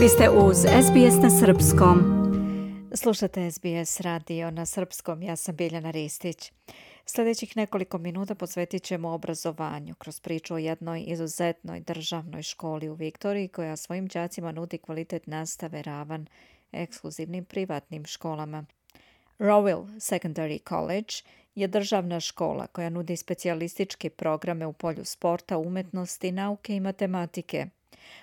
Vi ste uz SBS na Srpskom. Slušate SBS radio na Srpskom, ja sam Biljana Ristić. Sljedećih nekoliko minuta posvetit ćemo obrazovanju kroz priču o jednoj izuzetnoj državnoj školi u Viktoriji koja svojim đacima nudi kvalitet nastave ravan ekskluzivnim privatnim školama. Rowell Secondary College je državna škola koja nudi specijalističke programe u polju sporta, umetnosti, nauke i matematike.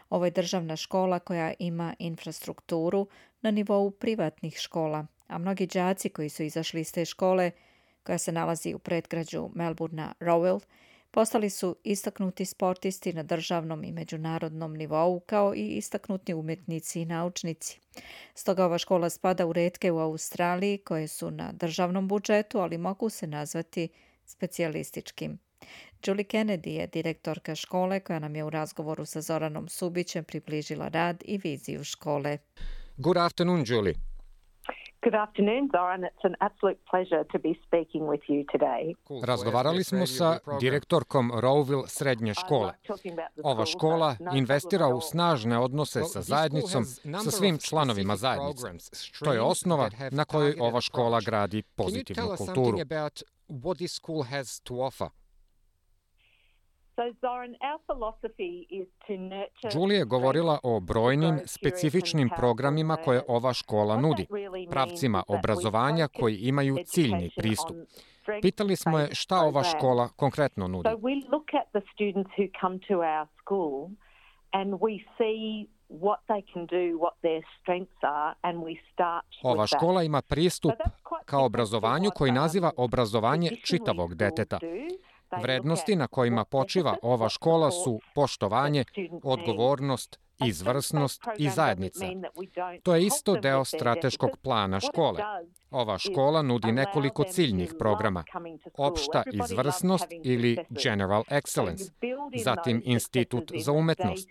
Ovo je državna škola koja ima infrastrukturu na nivou privatnih škola, a mnogi đaci koji su izašli iz te škole, koja se nalazi u predgrađu Melbourna Rowell, postali su istaknuti sportisti na državnom i međunarodnom nivou, kao i istaknuti umjetnici i naučnici. Stoga ova škola spada u redke u Australiji koje su na državnom budžetu, ali mogu se nazvati specijalističkim. Julie Kennedy je direktorka škole koja nam je u razgovoru sa Zoranom Subićem približila rad i viziju škole. Good afternoon, Julie. Good afternoon, Zoran. It's an absolute pleasure to be speaking with you today. Razgovarali smo sa direktorkom Rowville srednje škole. Ova škola investira u snažne odnose sa zajednicom, sa svim članovima zajednice. To je osnova na kojoj ova škola gradi pozitivnu kulturu. What this school has to offer? Julie je govorila o brojnim specifičnim programima koje ova škola nudi, pravcima obrazovanja koji imaju ciljni pristup. Pitali smo je šta ova škola konkretno nudi. Ova škola ima pristup ka obrazovanju koji naziva obrazovanje čitavog deteta. Vrednosti na kojima počiva ova škola su poštovanje, odgovornost, izvrsnost i zajednica. To je isto deo strateškog plana škole. Ova škola nudi nekoliko ciljnih programa. Opšta izvrsnost ili General Excellence, zatim Institut za umetnost,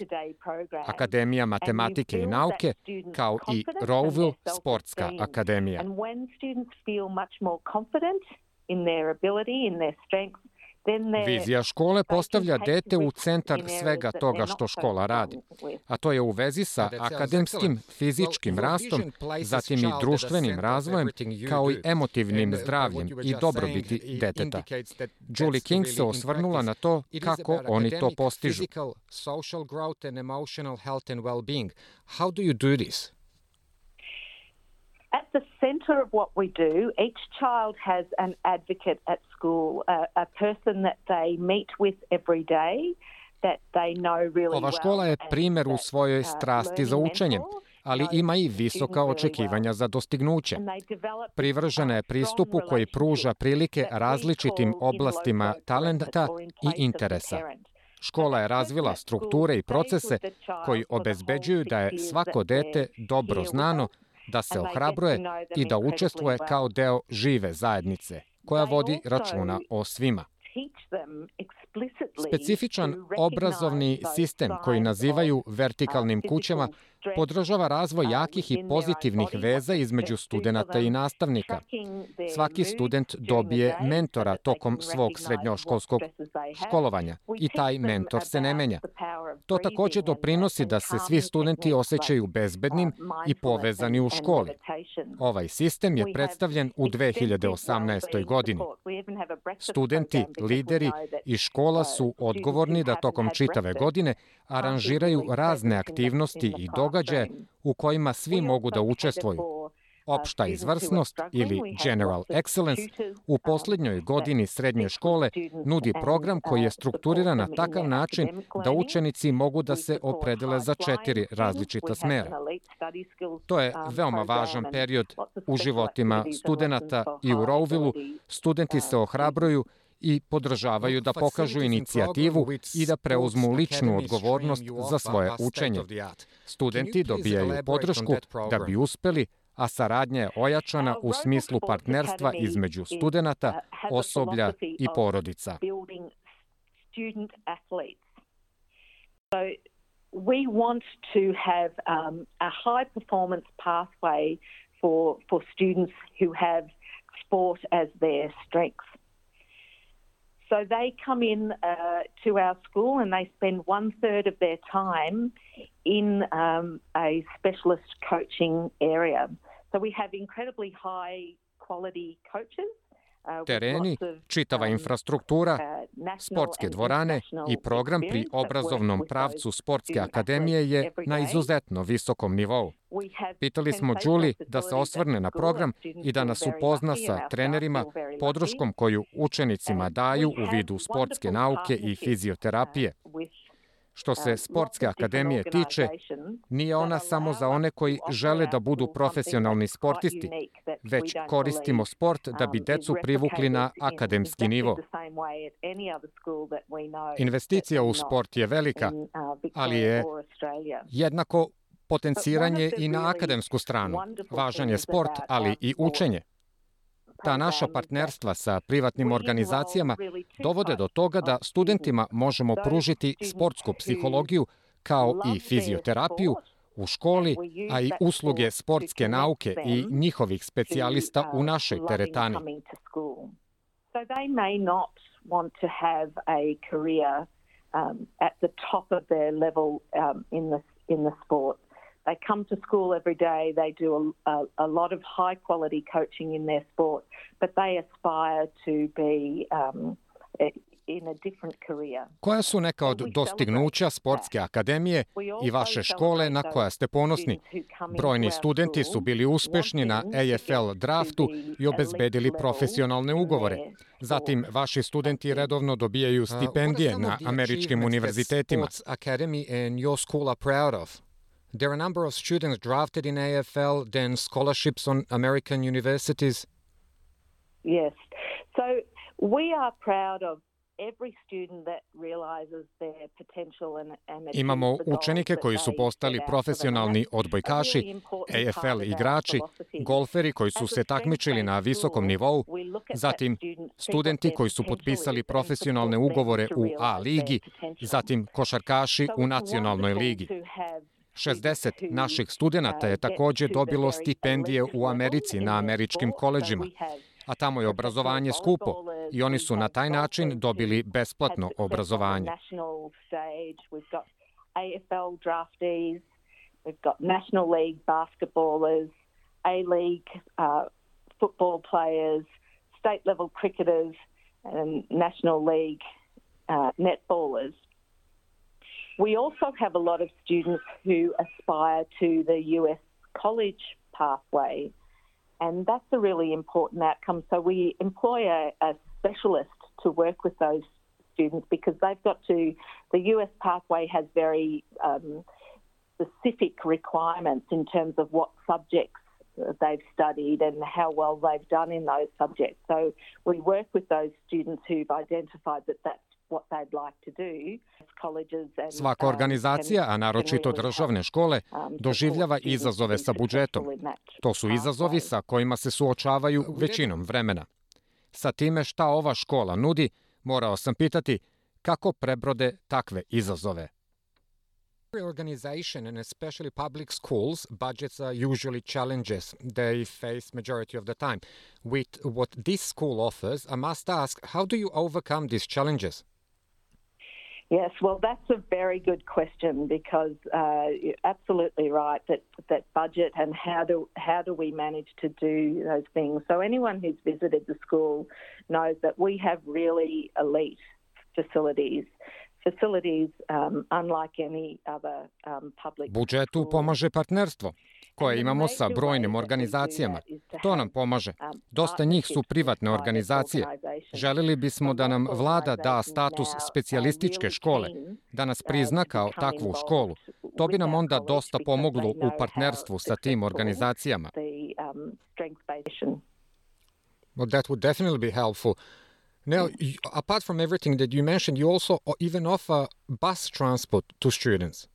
Akademija matematike i nauke, kao i Rowville Sportska akademija. in their ability, in their strengths, Vizija škole postavlja dete u centar svega toga što škola radi, a to je u vezi sa akademskim, fizičkim rastom, zatim i društvenim razvojem, kao i emotivnim zdravljem i dobrobiti deteta. Julie King se osvrnula na to kako oni to postižu. How do you do this? At the centre of what we do, each child has an advocate at school, a, a person that they meet with every day. Ova škola je primer u svojoj uh, strasti za učenjem, ali ima i visoka očekivanja za dostignuće. Privržena je pristupu koji pruža prilike različitim oblastima talenta i interesa. Škola je razvila strukture i procese koji obezbeđuju da je svako dete dobro znano da se ohrabruje i da učestvuje kao deo žive zajednice koja vodi računa o svima. Specifičan obrazovni sistem koji nazivaju vertikalnim kućama podržava razvoj jakih i pozitivnih veza između studenta i nastavnika. Svaki student dobije mentora tokom svog srednjoškolskog školovanja i taj mentor se ne menja. To takođe doprinosi da se svi studenti osjećaju bezbednim i povezani u školi. Ovaj sistem je predstavljen u 2018. godini. Studenti, lideri i škola su odgovorni da tokom čitave godine aranžiraju razne aktivnosti i događaje u kojima svi mogu da učestvuju. Opšta izvrsnost ili General Excellence u poslednjoj godini srednje škole nudi program koji je strukturiran na takav način da učenici mogu da se opredele za četiri različita smera. To je veoma važan period u životima studenta i u Rowvillu. Studenti se ohrabruju i podržavaju da pokažu inicijativu i da preuzmu ličnu odgovornost za svoje učenje. Studenti dobijaju podršku da bi uspeli, a saradnja je ojačana u smislu partnerstva između studenta, osoblja i porodica. we want to have um, a high performance pathway for, for students who have sport as their strength. So they come in uh, to our school and they spend one third of their time in um, a specialist coaching area. So we have incredibly high quality coaches tereni, čitava infrastruktura, sportske dvorane i program pri obrazovnom pravcu Sportske akademije je na izuzetno visokom nivou. Pitali smo Julie da se osvrne na program i da nas upozna sa trenerima, podrškom koju učenicima daju u vidu sportske nauke i fizioterapije. Što se um, Sportske akademije tiče, nije ona samo za one koji žele da budu profesionalni sportisti, već koristimo sport da bi um, decu privukli na akademski nivo. Investicija u sport je velika, uh, ali je jednako potenciranje i na akademsku stranu. Važan je sport, ali i učenje. Ta naša partnerstva sa privatnim organizacijama dovode do toga da studentima možemo pružiti sportsku psihologiju kao i fizioterapiju u školi, a i usluge sportske nauke i njihovih specijalista u našoj teretani. So they may not want to have a career um, at the top of their level um, in the in the sport. They come to school every day. They do a, a, a, lot of high quality coaching in their sport, but they aspire to be um, in a different career. Koja su neka od dostignuća Sportske akademije i vaše škole na koja ste ponosni? Brojni studenti su bili uspešni na AFL draftu i obezbedili profesionalne ugovore. Zatim, vaši studenti redovno dobijaju stipendije na američkim univerzitetima. Academy and your school are proud of? There are a number of students drafted in AFL, then scholarships on American universities. Yes. So we are proud of Imamo učenike koji su postali profesionalni odbojkaši, AFL igrači, golferi koji su se takmičili na visokom nivou, zatim studenti koji su potpisali profesionalne ugovore u A ligi, zatim košarkaši u nacionalnoj ligi. 60 naših studenta je takođe dobilo stipendije u Americi na američkim koleđima, a tamo je obrazovanje skupo i oni su na taj način dobili besplatno obrazovanje. AFL draftees, we've got National League basketballers, A-League uh, football players, state level cricketers, and National League uh, netballers. We also have a lot of students who aspire to the US college pathway, and that's a really important outcome. So we employ a, a specialist to work with those students because they've got to, the US pathway has very um, specific requirements in terms of what subjects they've studied and how well they've done in those subjects. So we work with those students who've identified that that's Svaka organizacija, a naročito državne škole, doživljava izazove sa budžetom. To su izazovi sa kojima se suočavaju većinom vremena. Sa time šta ova škola nudi, morao sam pitati kako prebrode takve izazove. Every organization and especially public schools, budgets are usually challenges they face majority of the time. With what this school offers, I must ask, how do you overcome these challenges? Yes, well, that's a very good question because uh, you're absolutely right that that budget and how do how do we manage to do those things. So anyone who's visited the school knows that we have really elite facilities. Facilities um, unlike any other um, public. Budžetu pomaže partnerstvo. Koje imamo sa brojnim organizacijama. To nam pomaže. Dosta njih su privatne organizacije. Želili bismo da nam vlada da status specijalističke škole, da nas prizna kao takvu školu. To bi nam onda dosta pomoglo u partnerstvu sa tim organizacijama. Well, that would definitely be helpful. Now, apart from everything that you mentioned, you also even offer bus transport to students.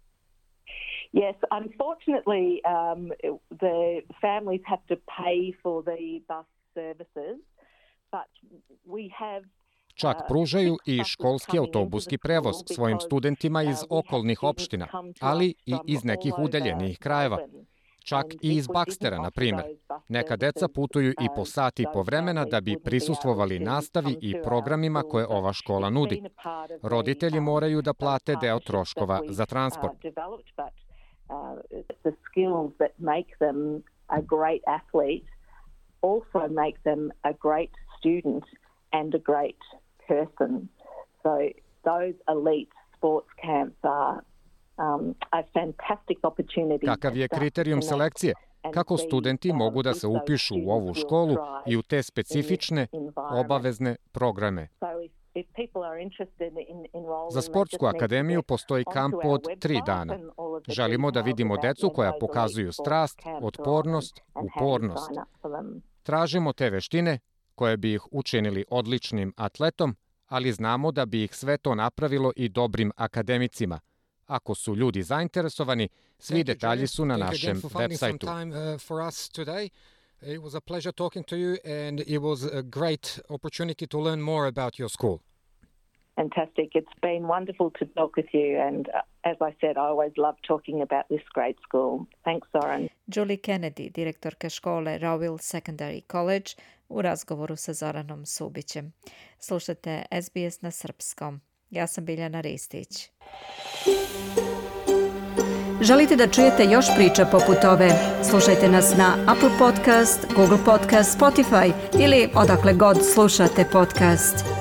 Yes, unfortunately, um, the families have to pay for the bus services, but we have Čak uh, pružaju i školski autobuski prevoz svojim studentima iz uh, okolnih opština, ali i iz nekih udaljenih krajeva. čak i iz Bakstera, na primjer. Neka deca putuju i po sat i po vremena da bi prisustvovali nastavi i programima koje ova škola nudi. Roditelji moraju da plate deo troškova za transport. Also make them a great student and a great person. So those elite sports camps are um, a fantastic opportunity. Kakav je kriterijum selekcije? Kako studenti mogu da se upišu u ovu školu i u te specifične obavezne programe? Za Sportsku akademiju postoji kamp od tri dana. Želimo da vidimo decu koja pokazuju strast, otpornost, upornost. Tražimo te veštine koje bi ih učinili odličnim atletom, ali znamo da bi ih sve to napravilo i dobrim akademicima. Ako su ljudi zainteresovani, svi detalji su na našem web sajtu. It was a pleasure talking to you and it was a great opportunity to learn more about your school. Fantastic. It's been wonderful to talk with you. And uh, as I said, I always love talking about this great school. Thanks, Soren. Julie Kennedy, direktorka škole Rowell Secondary College, u razgovoru sa Zoranom Subićem. Slušate SBS na srpskom. Ja sam Biljana Ristić. Želite da čujete još priča poput ove? Slušajte nas na Apple Podcast, Google Podcast, Spotify ili odakle god slušate podcast.